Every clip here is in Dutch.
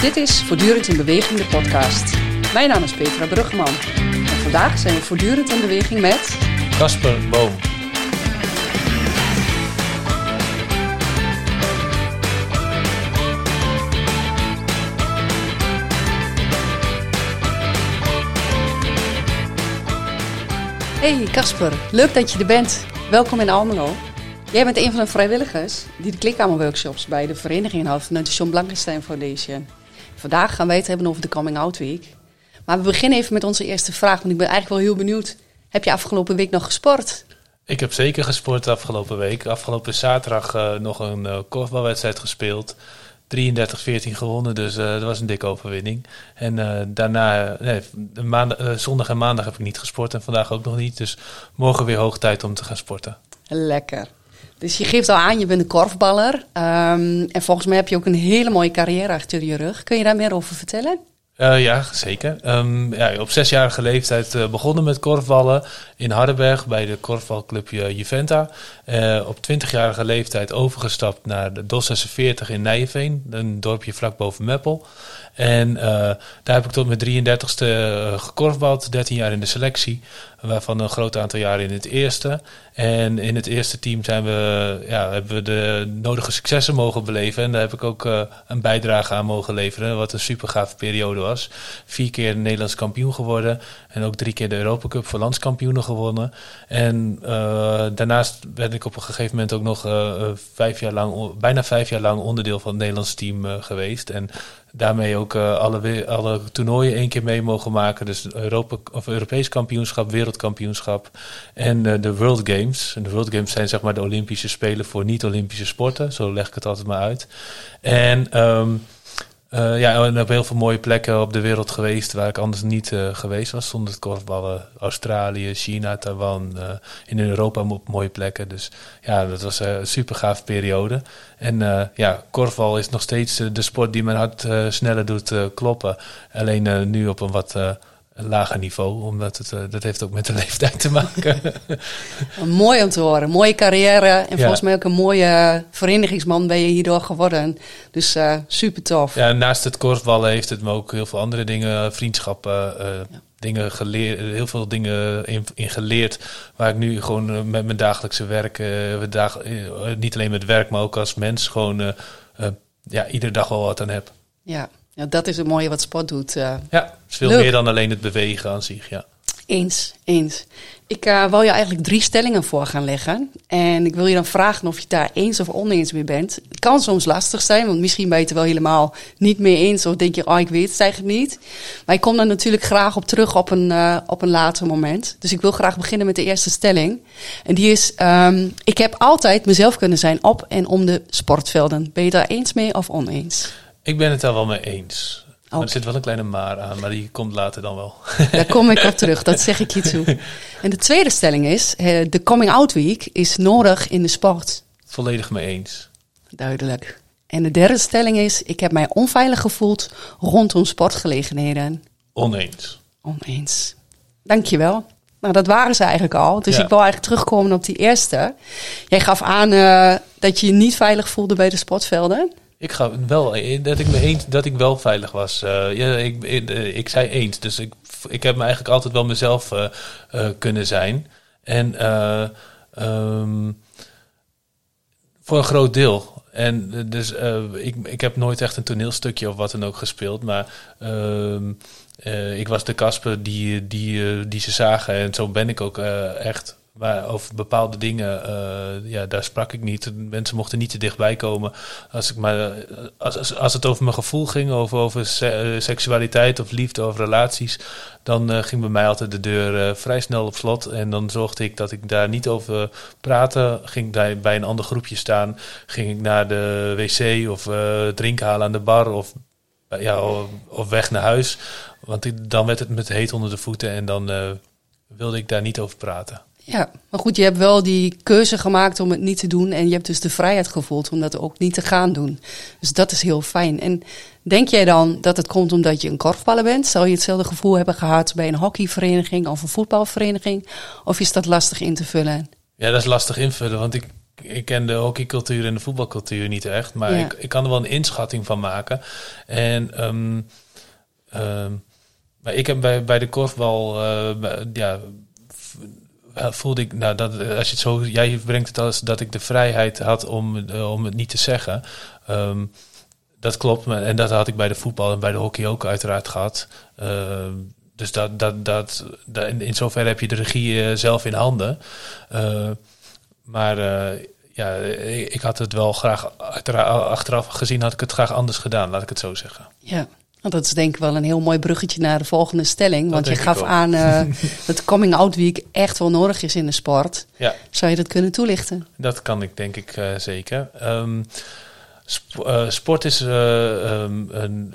Dit is Voortdurend in Beweging, de podcast. Mijn naam is Petra Bruggeman. En vandaag zijn we voortdurend in beweging met... Casper Boom. Hey Casper, leuk dat je er bent. Welkom in Almelo. Jij bent een van de vrijwilligers die de klikkamerworkshops bij de vereniging houdt vanuit de John Blankenstein Foundation. Vandaag gaan wij het hebben over de Coming Out Week. Maar we beginnen even met onze eerste vraag, want ik ben eigenlijk wel heel benieuwd. Heb je afgelopen week nog gesport? Ik heb zeker gesport afgelopen week. Afgelopen zaterdag uh, nog een uh, korfbalwedstrijd gespeeld. 33-14 gewonnen, dus uh, dat was een dikke overwinning. En uh, daarna, nee, maandag, uh, zondag en maandag heb ik niet gesport en vandaag ook nog niet. Dus morgen weer hoog tijd om te gaan sporten. Lekker. Dus je geeft al aan, je bent een korfballer. Um, en volgens mij heb je ook een hele mooie carrière achter je rug. Kun je daar meer over vertellen? Uh, ja, zeker. Um, ja, op zesjarige leeftijd uh, begonnen met korfballen in Hardenberg bij de korfbalclub Juventa. Uh, op twintigjarige leeftijd overgestapt naar de DOS 46 in Nijveen, een dorpje vlak boven Meppel. En daar heb ik tot mijn 33ste gekorfbald, 13 jaar in de selectie, waarvan een groot aantal jaren in het eerste. En in het eerste team zijn we, ja, hebben we de nodige successen mogen beleven. En daar heb ik ook uh, een bijdrage aan mogen leveren, wat een super periode was. Vier keer Nederlands kampioen geworden en ook drie keer de Europa Cup voor landskampioenen gewonnen. En daarnaast ben ik op een gegeven moment ook nog vijf jaar lang, bijna vijf jaar lang onderdeel van het Nederlands team geweest. En daarmee ook alle, alle toernooien één keer mee mogen maken. Dus Europa, of Europees kampioenschap, wereldkampioenschap en de World Games. En de World Games zijn zeg maar de Olympische Spelen voor niet-Olympische sporten. Zo leg ik het altijd maar uit. En um, uh, ja, en op heel veel mooie plekken op de wereld geweest waar ik anders niet uh, geweest was. Zonder het korfballen. Australië, China, Taiwan. Uh, in Europa op mooie plekken. Dus ja, dat was een super gaaf periode. En ja, korfbal is nog steeds de sport die mijn hart sneller doet kloppen. Alleen nu op een wat lager niveau, omdat het, uh, dat heeft ook met de leeftijd te maken. Mooi om te horen. Mooie carrière en ja. volgens mij ook een mooie verenigingsman ben je hierdoor geworden. Dus uh, super tof. Ja, naast het korfballen heeft het me ook heel veel andere dingen, vriendschappen, uh, ja. dingen geleerd, heel veel dingen in, in, geleerd. Waar ik nu gewoon met mijn dagelijkse werk, dag, niet alleen met werk, maar ook als mens gewoon ja, iedere dag wel wat aan heb. Ja. Ja, dat is het mooie wat sport doet. Uh, ja, is veel leuk. meer dan alleen het bewegen aan zich, ja. Eens, eens. Ik uh, wil je eigenlijk drie stellingen voor gaan leggen. En ik wil je dan vragen of je het daar eens of oneens mee bent. Het kan soms lastig zijn, want misschien ben je het er wel helemaal niet mee eens. Of denk je, oh, ik weet het eigenlijk niet. Maar ik kom daar natuurlijk graag op terug op een, uh, op een later moment. Dus ik wil graag beginnen met de eerste stelling. En die is, um, ik heb altijd mezelf kunnen zijn op en om de sportvelden. Ben je daar eens mee of oneens? Ik ben het daar wel mee eens. Okay. er zit wel een kleine maar aan, maar die komt later dan wel. Daar kom ik op terug, dat zeg ik je toe. En de tweede stelling is, de Coming Out Week is nodig in de sport. Volledig mee eens. Duidelijk. En de derde stelling is, ik heb mij onveilig gevoeld rondom sportgelegenheden. Oneens. Oneens. Dankjewel. Nou, dat waren ze eigenlijk al. Dus ja. ik wil eigenlijk terugkomen op die eerste. Jij gaf aan uh, dat je je niet veilig voelde bij de sportvelden. Ik ga wel dat ik me eens dat ik wel veilig was. Uh, ja, ik, ik, ik, zei eens. Dus ik, ik heb me eigenlijk altijd wel mezelf uh, uh, kunnen zijn. En um, voor een groot deel. En dus ik, ik heb nooit echt een toneelstukje of wat dan ook gespeeld. Maar ehm, ik was de Kasper die, die, die ze zagen. En zo ben ik ook echt. Maar over bepaalde dingen, uh, ja, daar sprak ik niet. Mensen mochten niet te dichtbij komen. Als, ik maar, als, als het over mijn gevoel ging, over, over se seksualiteit of liefde of relaties, dan ging bij mij altijd de deur vrij snel op slot. En dan zorgde ik dat ik daar niet over praatte. Ging ik bij een ander groepje staan. Ging ik naar de wc of drinken halen aan de bar of, ja, of, of, weg naar huis. Want ik, dan werd het met heet onder de voeten en dan wilde ik daar niet over praten. Ja, maar goed, je hebt wel die keuze gemaakt om het niet te doen. En je hebt dus de vrijheid gevoeld om dat ook niet te gaan doen. Dus dat is heel fijn. En denk jij dan dat het komt omdat je een korfballer bent? Zou je hetzelfde gevoel hebben gehad bij een hockeyvereniging of een voetbalvereniging? Of is dat lastig in te vullen? Ja, dat is lastig invullen. Want ik, ik ken de hockeycultuur en de voetbalcultuur niet echt, maar Ja. ik, ik kan er wel een inschatting van maken. En ehm, ehm, maar ik heb bij, bij de korfbal, eh, ja, voelde ik, nou, dat, als je het zo, jij brengt het als dat ik de vrijheid had om, eh, om het niet te zeggen. Ehm, dat klopt, en dat had ik bij de voetbal en bij de hockey ook uiteraard gehad. Ehm, dus dat, dat, dat, dat, in, zoverre heb je de regie eh, zelf in handen. Eh, maar eh, ja, ik, ik had het wel graag, achteraf gezien had ik het graag anders gedaan, laat ik het zo zeggen. Ja, dat is denk ik wel een heel mooi bruggetje naar de volgende stelling. want je gaf aan eh, dat Coming Out Week echt wel nodig is in de sport. Ja. Zou je dat kunnen toelichten? Dat kan ik denk ik eh, zeker. Ehm, sp- eh, sport is eh, ehm, een,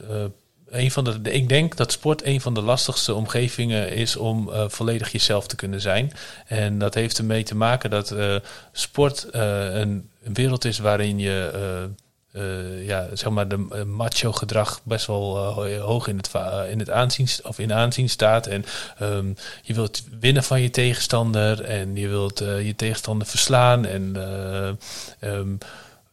een van de. Ik denk dat sport een van de lastigste omgevingen is om volledig jezelf te kunnen zijn. En dat heeft ermee te maken dat sport een, een wereld is waarin je. Eh, ja, zeg maar de eh, macho gedrag best wel eh, ho- hoog in het, in het aanzien, of in aanzien staat. En ehm, je wilt winnen van je tegenstander en je wilt je tegenstander verslaan. En ehm,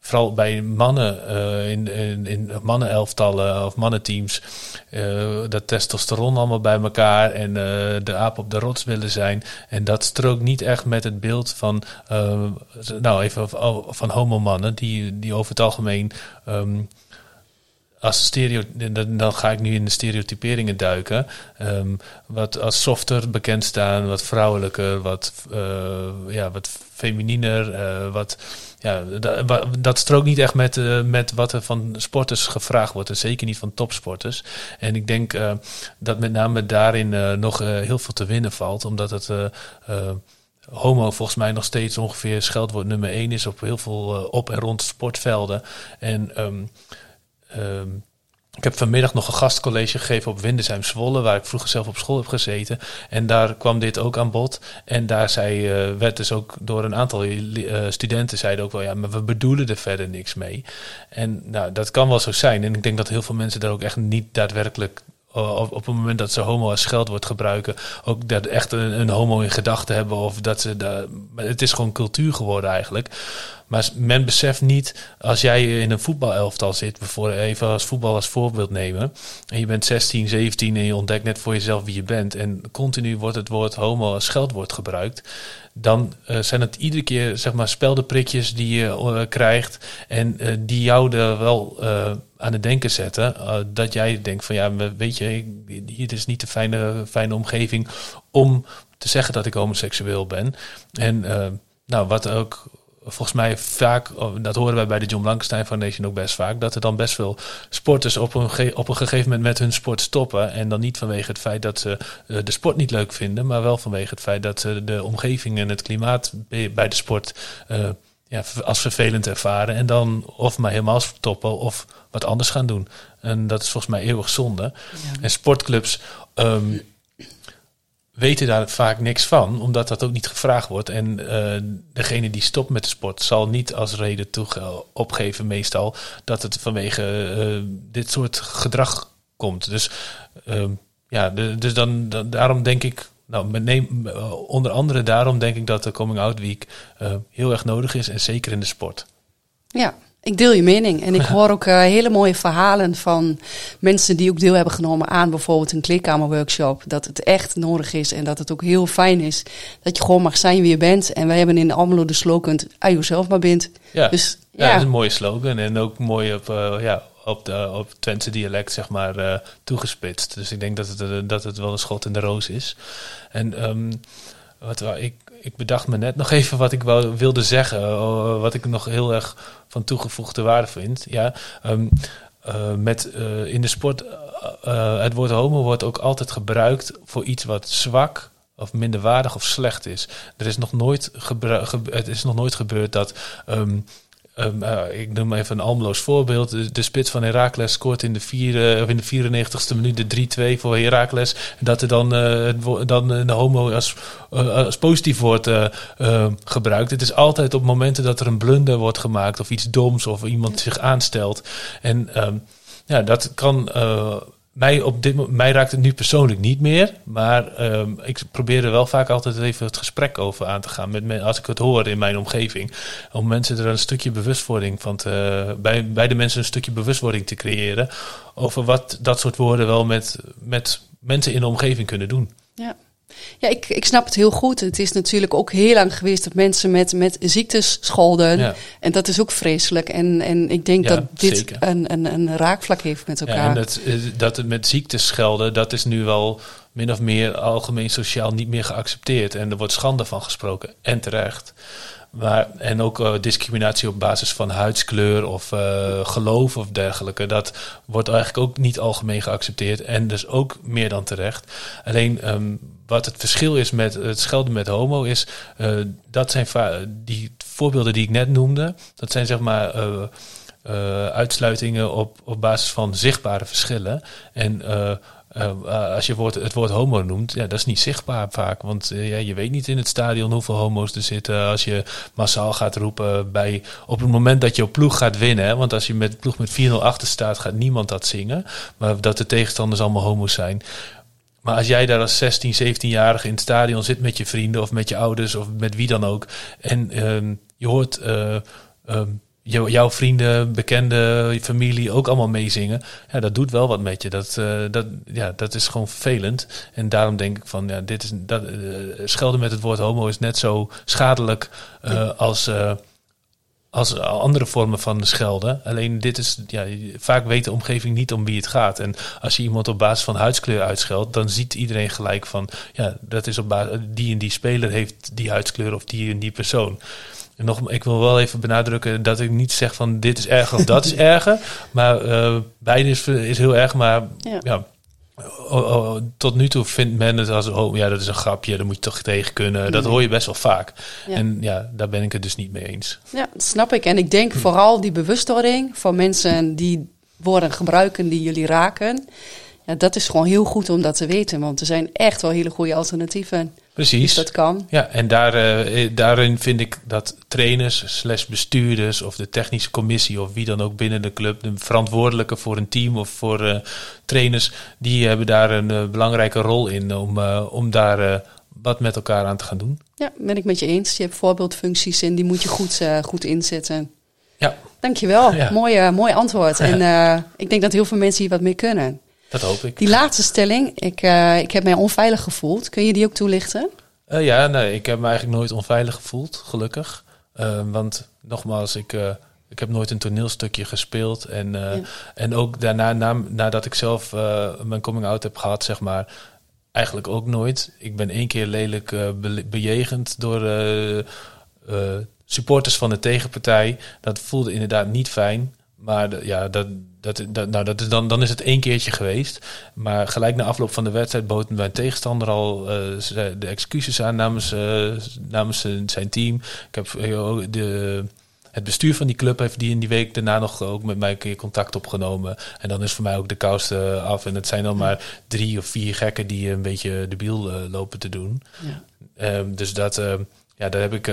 vooral bij mannen eh, in, in, in mannenelftallen of mannenteams, eh, dat testosteron allemaal bij elkaar en eh, de aap op de rots willen zijn. En dat strookt niet echt met het beeld van, nou even van, van homomannen, die, die over het algemeen. ehm, als stereo, dan, ga ik nu in de stereotyperingen duiken. Ehm, wat als softer bekend staan, wat vrouwelijker, wat, eh, ja, wat femininer, eh, wat, ja, dat strookt niet echt met, eh, met wat er van sporters gevraagd wordt. En zeker niet van topsporters. En ik denk dat met name daarin nog heel veel te winnen valt. Omdat het homo volgens mij nog steeds ongeveer scheldwoord nummer één is op heel veel op en rond sportvelden. En ehm, ehm, ik heb vanmiddag nog een gastcollege gegeven op Windesheim Zwolle, waar ik vroeger zelf op school heb gezeten. En daar kwam dit ook aan bod. En daar zei, eh, werd dus ook door een aantal eh, studenten zeiden ook wel, ja, maar we bedoelen er verder niks mee. En nou, dat kan wel zo zijn. En ik denk dat heel veel mensen daar ook echt niet daadwerkelijk op, op het moment dat ze homo als scheldwoord gebruiken, ook dat echt een, homo in gedachten hebben. Of dat ze daar. Het is gewoon cultuur geworden eigenlijk. Maar men beseft niet, als jij in een voetbalelftal zit, bijvoorbeeld even als voetbal als voorbeeld nemen. En je bent 16, 17 en je ontdekt net voor jezelf wie je bent. En continu wordt het woord homo als scheldwoord gebruikt. Dan eh, zijn het iedere keer zeg maar speldenprikjes die je eh, krijgt. En eh, die jou er wel aan het denken zetten. dat jij denkt van ja, weet je, hier is niet de fijne, fijne omgeving om te zeggen dat ik homoseksueel ben. En nou, wat ook volgens mij vaak, oh, dat horen wij bij de John Blankenstein Foundation ook best vaak, dat er dan best veel sporters op een, ge- op een gegeven moment met hun sport stoppen. En dan niet vanwege het feit dat ze eh, de sport niet leuk vinden, maar wel vanwege het feit dat ze de omgeving en het klimaat bij de sport eh, ja, als vervelend ervaren. En dan of maar helemaal stoppen of wat anders gaan doen. En dat is volgens mij eeuwig zonde. En sportclubs ehm, weten daar vaak niks van, omdat dat ook niet gevraagd wordt. En eh, degene die stopt met de sport zal niet als reden toege- opgeven, meestal, dat het vanwege eh, dit soort gedrag komt. Dus ehm, ja, dus dan, dan, daarom denk ik. Nou, neem, eh, onder andere daarom denk ik dat de Coming Out Week heel erg nodig is. En zeker in de sport. Ja, ik deel je mening. En ik hoor ook eh, hele mooie verhalen van mensen die ook deel hebben genomen aan bijvoorbeeld een kleedkamerworkshop. Dat het echt nodig is en dat het ook heel fijn is dat je gewoon mag zijn wie je bent. En wij hebben in Almelo de slogan, "Ai jezelf maar bent. Ja, Dus ja, ja, dat is een mooie slogan. En ook mooi op, eh, ja, op, de, op Twentse dialect zeg maar, eh, toegespitst. Dus ik denk dat het, dat het wel een schot in de roos is. En ehm, wat wou ik, ik bedacht me net nog even wat ik wou, wilde zeggen. eh, wat ik nog heel erg van toegevoegde waarde vind. Ja, ehm, eh, met, eh, in de sport, het woord homo wordt ook altijd gebruikt voor iets wat zwak of minderwaardig of slecht is. Er is nog nooit, gebru- ge- het is nog nooit gebeurd dat. ehm, ehm, eh, ik noem even een almeloos voorbeeld. De, spits van Heracles scoort in de, vier, of in de 94ste minuut de 3-2 voor Heracles. En dat er dan, eh, wo- dan eh, de homo als, eh, als positief wordt eh, eh, gebruikt. Het is altijd op momenten dat er een blunder wordt gemaakt of iets doms of iemand zich aanstelt. En ehm, ja, dat kan. Mij, op dit, mij raakt het nu persoonlijk niet meer. Maar ehm, ik probeer er wel vaak altijd even het gesprek over aan te gaan. Met me, als ik het hoor in mijn omgeving. Om mensen er een stukje bewustwording van te. Bij, bij de mensen een stukje bewustwording te creëren. Over wat dat soort woorden wel met, met mensen in de omgeving kunnen doen. Ja. Ja, ik, ik snap het heel goed. Het is natuurlijk ook heel lang geweest dat mensen met, met ziektes scholden. Ja. En dat is ook vreselijk. En, en ik denk Ja, dat dit een, een, een raakvlak heeft met Ja, elkaar. en dat, eh, dat het met ziektes schelden, dat is nu wel min of meer algemeen sociaal niet meer geaccepteerd. En er wordt schande van gesproken. En terecht. Maar, en ook eh, discriminatie op basis van huidskleur of eh, geloof of dergelijke. Dat wordt eigenlijk ook niet algemeen geaccepteerd. En dus ook meer dan terecht. Alleen ehm, wat het verschil is met het schelden met homo is... eh, dat zijn die voorbeelden die ik net noemde... dat zijn zeg maar... eh, eh, uitsluitingen op, op basis van zichtbare verschillen. En als je woord, het woord homo noemt, ja, dat is niet zichtbaar vaak. Want ja, je weet niet in het stadion hoeveel homo's er zitten. Als je massaal gaat roepen bij, op het moment dat je op ploeg gaat winnen. Want als je met ploeg met 4-0 achter staat, gaat niemand dat zingen. Maar dat de tegenstanders allemaal homo's zijn. Maar als jij daar als 16, 17-jarige in het stadion zit met je vrienden of met je ouders of met wie dan ook. En ehm, je hoort eh, ehm, jou- jouw vrienden, bekenden, familie ook allemaal meezingen. Ja, dat doet wel wat met je. Dat, eh, dat, ja, dat is gewoon vervelend. En daarom denk ik van, ja, dit is, dat, eh, schelden met het woord homo is net zo schadelijk als... als andere vormen van schelden. Alleen dit is, ja, vaak weet de omgeving niet om wie het gaat. En als je iemand op basis van huidskleur uitscheldt, dan ziet iedereen gelijk van, ja, dat is op basis, die en die speler heeft die huidskleur of die en die persoon. En nog, ik wil wel even benadrukken dat ik niet zeg van dit is erger of dat is erger. Maar eh beide is, is heel erg, maar Ja. ja. Oh, oh, tot nu toe vindt men het als, oh ja, dat is een grapje, daar moet je toch tegen kunnen. Dat Nee. hoor je best wel vaak. Ja. En ja, daar ben ik het dus niet mee eens. Ja, dat snap ik. En ik denk vooral die bewustwording van mensen die woorden gebruiken die jullie raken. Ja, dat is gewoon heel goed om dat te weten. Want er zijn echt wel hele goede alternatieven. Precies. Dus dat kan. Ja, en daar, eh, daarin vind ik dat trainers, slash bestuurders of de technische commissie of wie dan ook binnen de club, de verantwoordelijke voor een team of voor eh, trainers, die hebben daar een eh, belangrijke rol in om, eh, om daar eh, wat met elkaar aan te gaan doen. Ja, ben ik met je eens. Je hebt voorbeeldfuncties en die moet je goed, eh, goed inzetten. Ja, Dankjewel. Ja. Mooi, eh, mooi antwoord. En eh, ik denk dat heel veel mensen hier wat mee kunnen. Dat hoop ik. Die laatste stelling, ik, eh, ik heb mij onveilig gevoeld. Kun je die ook toelichten? Eh, ja, nee, ik heb me eigenlijk nooit onveilig gevoeld, gelukkig. Eh, want nogmaals, ik, eh, ik heb nooit een toneelstukje gespeeld. En, Ja. en ook daarna, na, nadat ik zelf mijn coming-out heb gehad, zeg maar, eigenlijk ook nooit. Ik ben één keer lelijk be- bejegend door supporters van de tegenpartij. Dat voelde inderdaad niet fijn. Maar ja, dat, dat, dat, nou, dat is dan, dan is het één keertje geweest. Maar gelijk na afloop van de wedstrijd bood mijn tegenstander al eh, de excuses aan namens, eh, namens zijn- team. Ik heb eh, de, het bestuur van die club heeft die in die week daarna nog ook met mij een keer contact opgenomen. En dan is voor mij ook de kous af. En het zijn dan maar drie of vier gekken die een beetje debiel eh, lopen te doen. Ja. Ehm, dus dat, ehm, ja, daar heb ik.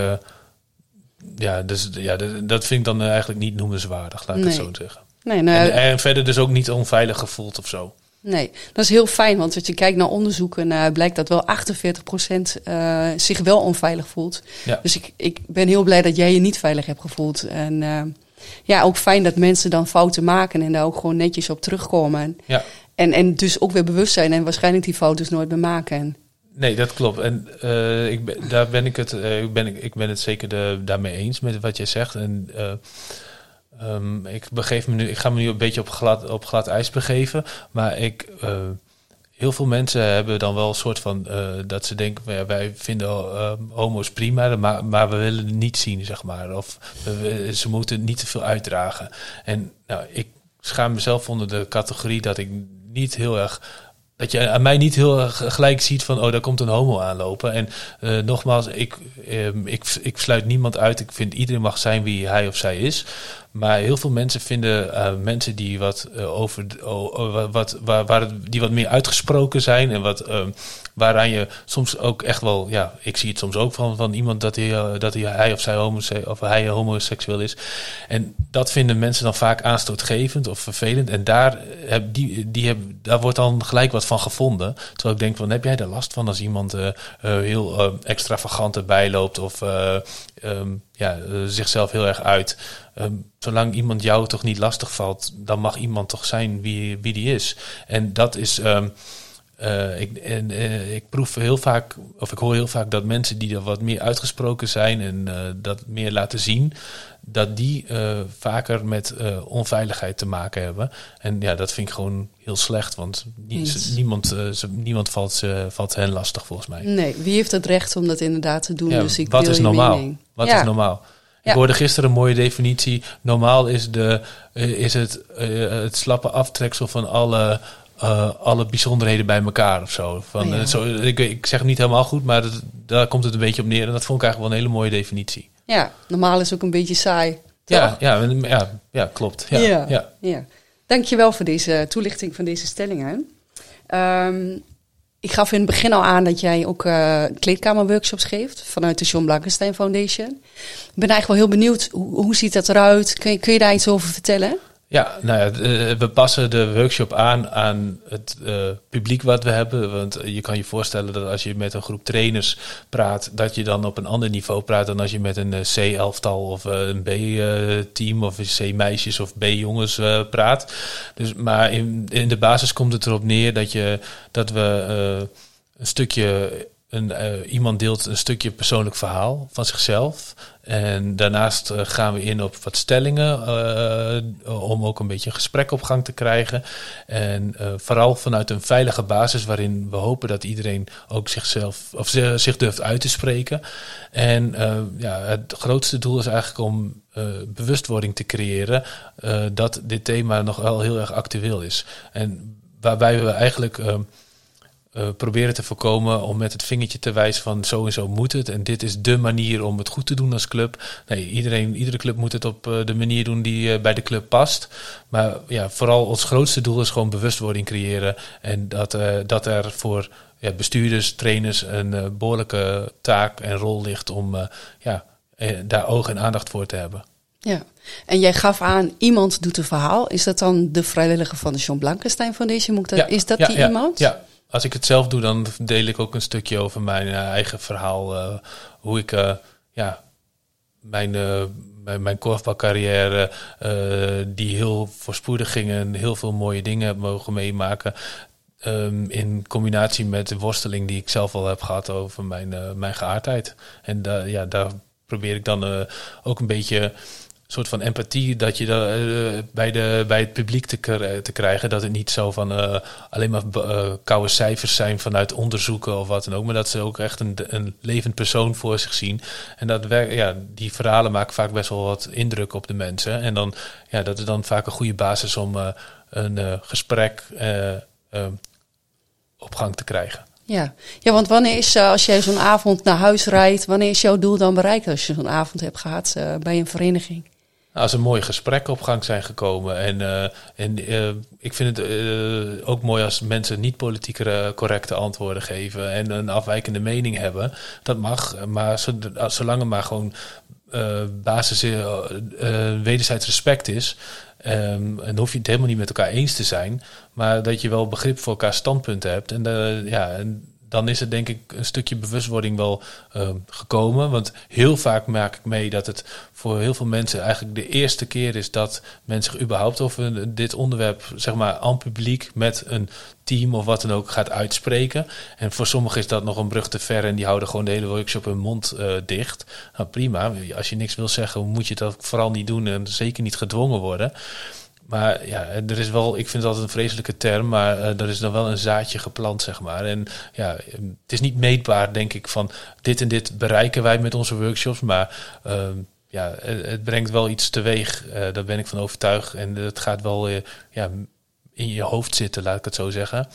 ja, dus, ja, dat, dat vind ik dan eigenlijk niet noemenswaardig, laat ik het zo zeggen. Nee, nou, en, en verder dus ook niet onveilig gevoeld of zo. Nee, dat is heel fijn, want als je kijkt naar onderzoeken, eh, blijkt dat wel 48% eh, zich wel onveilig voelt. Ja. Dus ik, ik ben heel blij dat jij je niet veilig hebt gevoeld. En eh, ja, ook fijn dat mensen dan fouten maken en daar ook gewoon netjes op terugkomen. Ja. En, en dus ook weer bewust zijn en waarschijnlijk die fouten nooit meer maken. Nee, dat klopt. En eh, ik ben, daar ben ik het, ik ben, ik, ik ben het zeker de, daarmee eens met wat jij zegt. En ehm, ik begeef me nu, ik ga me nu een beetje op glad, op glad ijs begeven. Maar ik, eh, heel veel mensen hebben dan wel een soort van eh, dat ze denken, ja, wij vinden eh, homo's prima, maar, maar we willen het niet zien, zeg maar. Of ze moeten niet te veel uitdragen. En nou, ik schaam mezelf onder de categorie dat ik niet heel erg dat je aan mij niet heel erg gelijk ziet van, oh, daar komt een homo aanlopen. En nogmaals, ik, ehm, ik, ik sluit niemand uit. Ik vind iedereen mag zijn wie hij of zij is. Maar heel veel mensen vinden uh, mensen die wat uh, over wat, waar, die wat meer uitgesproken zijn en wat uh, waaraan je soms ook echt wel, ja, ik zie het soms ook van, van iemand dat hij, dat hij, hij of zij homoseksueel of hij homoseksueel is. En dat vinden mensen dan vaak aanstootgevend of vervelend. En daar, heb, die, die heb, daar wordt dan gelijk wat van gevonden. Terwijl ik denk van, heb jij daar last van als iemand heel extravagant erbij loopt of um, ja, zichzelf heel erg uit? Um, zolang iemand jou toch niet lastig valt, dan mag iemand toch zijn wie, wie die is. En dat is. Um, uh, ik, en, uh, ik proef heel vaak, of ik hoor heel vaak dat mensen die er wat meer uitgesproken zijn en uh, dat meer laten zien, dat die vaker met onveiligheid te maken hebben. En ja, dat vind ik gewoon heel slecht, want niemand, niemand valt, valt hen lastig volgens mij. Nee, wie heeft het recht om dat inderdaad te doen? Ja, dus ik wat is normaal? Wat ja. is normaal? Ik hoorde gisteren een mooie definitie. Normaal is, de, is het, het slappe aftreksel van alle uh, alle bijzonderheden bij elkaar of zo. Van, ja. zo ik, ik, zeg het niet helemaal goed, maar dat, daar komt het een beetje op neer. En dat vond ik eigenlijk wel een hele mooie definitie. Ja, normaal is ook een beetje saai. Ja, ja, ja, ja, klopt. Ja, ja. Ja. ja. Dankjewel voor deze toelichting van deze stellingen. Um, ik gaf in het begin al aan dat jij ook uh, kleedkamerworkshops geeft vanuit de John Blankenstein Foundation. Ik ben eigenlijk wel heel benieuwd, hoe, hoe ziet dat eruit? Kun je, kun je daar iets over vertellen? Ja, nou ja, eh, we passen de workshop aan aan het uh, publiek wat we hebben. Want je kan je voorstellen dat als je met een groep trainers praat, dat je dan op een ander niveau praat dan als je met een C-elftal of een B-team of een C-meisjes of B-jongens praat. Dus, maar in, in de basis komt het erop neer dat, je, dat we een stukje een, uh, iemand deelt een stukje persoonlijk verhaal van zichzelf. En daarnaast uh, gaan we in op wat stellingen uh, om ook een beetje een gesprek op gang te krijgen. En vooral vanuit een veilige basis waarin we hopen dat iedereen ook zichzelf of zich durft uit te spreken. En ja, het grootste doel is eigenlijk om bewustwording te creëren dat dit thema nog wel heel erg actueel is. En waarbij we eigenlijk uh, proberen te voorkomen om met het vingertje te wijzen van zo en zo moet het. En dit is de manier om het goed te doen als club. Nee, iedereen, iedere club moet het op uh, de manier doen die uh, bij de club past. Maar ja, vooral ons grootste doel is gewoon bewustwording creëren. En dat, dat er voor ja, bestuurders, trainers een behoorlijke taak en rol ligt om ja, daar oog en aandacht voor te hebben. Ja, en jij gaf aan, iemand doet een verhaal. Is dat dan de vrijwilliger van de John Blankenstein Foundation? Moet dat, ja, is dat ja, die ja, iemand? Ja, als ik het zelf doe, dan deel ik ook een stukje over mijn uh, eigen verhaal. Uh, hoe ik uh, ja, mijn, mijn, mijn korfbalcarrière, die heel voorspoedig ging en heel veel mooie dingen heb mogen meemaken. Um, in combinatie met de worsteling die ik zelf al heb gehad over mijn, mijn geaardheid. En ja, daar probeer ik dan ook een beetje soort van empathie dat je uh, bij, de, bij het publiek te, te krijgen. Dat het niet zo van uh, alleen maar uh, koude cijfers zijn vanuit onderzoeken of wat dan ook. Maar dat ze ook echt een, een levend persoon voor zich zien. En dat ja, die verhalen maken vaak best wel wat indruk op de mensen. En dan, ja, dat is dan vaak een goede basis om een gesprek op gang te krijgen. Ja. ja, want wanneer is, als jij zo'n avond naar huis rijdt, wanneer is jouw doel dan bereikt als je zo'n avond hebt gehad bij een vereniging? Als er mooie gesprekken op gang zijn gekomen. En, uh, en uh, ik vind het uh, ook mooi als mensen niet politiek correcte antwoorden geven en een afwijkende mening hebben. Dat mag, maar zolang er maar gewoon basis wederzijds respect is. Um, en hoef je het helemaal niet met elkaar eens te zijn, maar dat je wel begrip voor elkaar standpunten hebt. En, ja, en dan is er denk ik een stukje bewustwording wel uh, gekomen. Want heel vaak maak ik mee dat het voor heel veel mensen eigenlijk de eerste keer is dat mensen überhaupt over dit onderwerp, zeg maar, aan publiek met een team of wat dan ook gaat uitspreken. En voor sommigen is dat nog een brug te ver en die houden gewoon de hele workshop hun mond uh, dicht. Nou prima, als je niks wil zeggen, moet je dat vooral niet doen en zeker niet gedwongen worden. Maar ja, er is wel, ik vind altijd een vreselijke term, maar uh, er is dan wel een zaadje geplant, zeg maar. En ja, het is niet meetbaar, denk ik, van dit en dit bereiken wij met onze workshops. Maar uh, ja, het, brengt wel iets teweeg, uh, daar ben ik van overtuigd. En het gaat wel ja, in je hoofd zitten, laat ik het zo zeggen.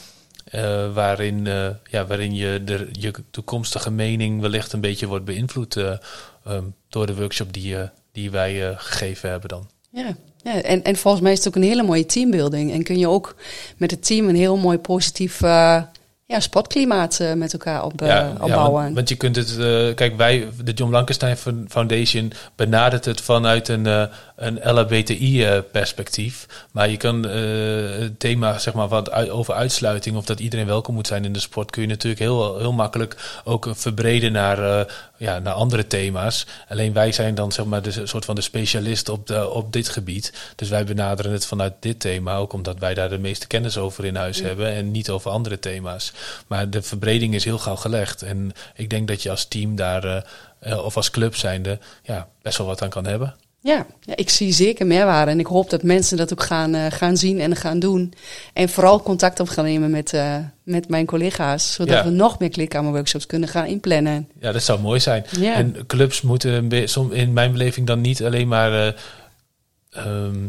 waarin, ja, waarin je, de, je toekomstige mening wellicht een beetje wordt beïnvloed um, door de workshop die, die wij gegeven hebben dan. Ja, ja. En, en volgens mij is het ook een hele mooie teambuilding. En kun je ook met het team een heel mooi positief uh, ja, sportklimaat uh, met elkaar op, uh, ja, opbouwen. Ja, want, want, je kunt het, kijk, wij, de John Blankenstein Foundation, benadert het vanuit een, een LHBTI-perspectief. Maar je kan het thema, zeg maar, wat over uitsluiting of dat iedereen welkom moet zijn in de sport, kun je natuurlijk heel, heel makkelijk ook verbreden naar ja, naar andere thema's. Alleen wij zijn dan zeg maar de soort van de specialist op, de, op dit gebied. Dus wij benaderen het vanuit dit thema, ook omdat wij daar de meeste kennis over in huis hebben en niet over andere thema's. Maar de verbreding is heel gauw gelegd. En ik denk dat je als team daar, uh, of als club zijnde, ja, best wel wat aan kan hebben. Ja, ik zie zeker meerwaarde. En ik hoop dat mensen dat ook gaan, uh, gaan zien en gaan doen. En vooral contact op gaan nemen met, uh, met mijn collega's. Zodat Ja. we nog meer klikkamerworkshops kunnen gaan inplannen. Ja, dat zou mooi zijn. Ja. En clubs moeten in mijn beleving dan niet alleen maar. eh, ehm, eh,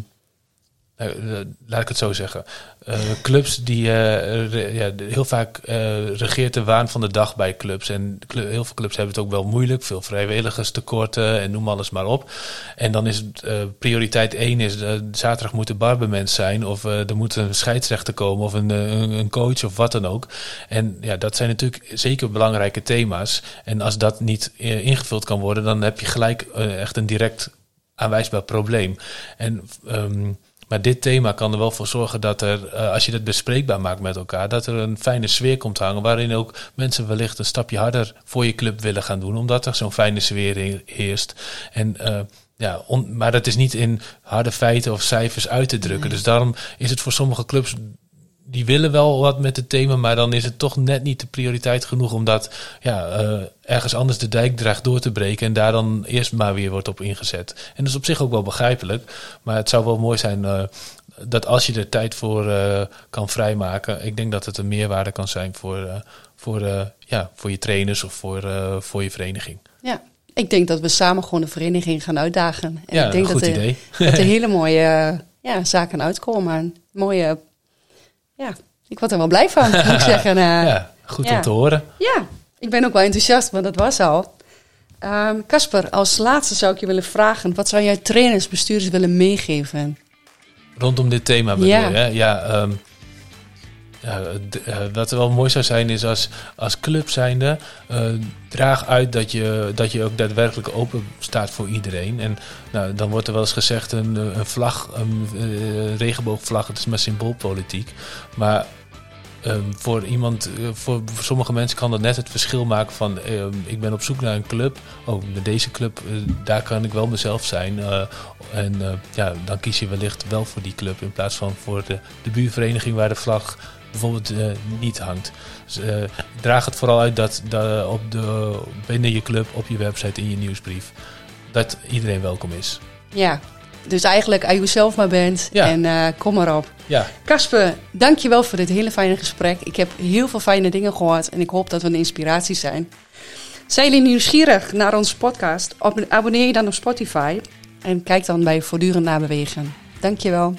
laat ik het zo zeggen. Eh, clubs die. eh, ja, heel vaak eh, regeert de waan van de dag bij clubs. En heel veel clubs hebben het ook wel moeilijk. Veel vrijwilligers tekorten en noem alles maar op. En dan is eh, prioriteit één is. eh, zaterdag moet de barbermens zijn. Of eh, er moet een scheidsrechter komen. Of een, eh, een, coach of wat dan ook. En ja, dat zijn natuurlijk zeker belangrijke thema's. En als dat niet eh, ingevuld kan worden, dan heb je gelijk eh, echt een direct aanwijsbaar probleem. En, ehm, maar dit thema kan er wel voor zorgen dat er, eh, als je dat bespreekbaar maakt met elkaar, dat er een fijne sfeer komt hangen. Waarin ook mensen wellicht een stapje harder voor je club willen gaan doen, omdat er zo'n fijne sfeer he- heerst. En eh, ja, on- maar dat is niet in harde feiten of cijfers uit te drukken. Dus daarom is het voor sommige clubs die willen wel wat met het thema, maar dan is het toch net niet de prioriteit genoeg, omdat ja, eh, ergens anders de dijk dreigt door te breken en daar dan eerst maar weer wordt op ingezet. En dat is op zich ook wel begrijpelijk, maar het zou wel mooi zijn eh, dat als je er tijd voor eh, kan vrijmaken, ik denk dat het een meerwaarde kan zijn voor, voor, ja, voor je trainers of voor, voor je vereniging. Ja, ik denk dat we samen gewoon de vereniging gaan uitdagen. En ja, ik denk een goed dat, er, idee. dat er hele mooie ja, zaken uitkomen. En mooie, ja, ik word er wel blij van, moet ik zeggen. Eh, ja, goed ja. om te horen. Ja, ik ben ook wel enthousiast, maar dat was al. Ehm, Casper, als laatste zou ik je willen vragen: wat zou jij trainers, bestuurders willen meegeven? Rondom dit thema bedoel Ja. je? hè? Ja, ehm, ja d- eh, wat wel mooi zou zijn is als, als club zijnde... eh, draag uit dat je, dat je ook daadwerkelijk open staat voor iedereen. En nou, dan wordt er wel eens gezegd een, eh, vlag, een eh, regenboogvlag, het is maar symboolpolitiek. Maar... ehm, voor iemand, eh, voor, sommige mensen kan dat net het verschil maken van ehm, ik ben op zoek naar een club. Oh, met deze club, eh, daar kan ik wel mezelf zijn. eh, en eh, ja, dan kies je wellicht wel voor die club in plaats van voor de, de buurvereniging waar de vlag bijvoorbeeld eh, niet hangt. Dus, eh, draag het vooral uit dat, dat op de, binnen je club, op je website, in je nieuwsbrief, dat iedereen welkom is. Ja, dus eigenlijk als je zelf maar bent Ja. en eh, kom maar op. Ja, Casper, dankjewel voor dit hele fijne gesprek. Ik heb heel veel fijne dingen gehoord en ik hoop dat we een inspiratie zijn. Zijn jullie nieuwsgierig naar onze podcast? Ab- Abonneer je dan op Spotify en kijk dan bij Voortdurend Nabewegen. Dankjewel.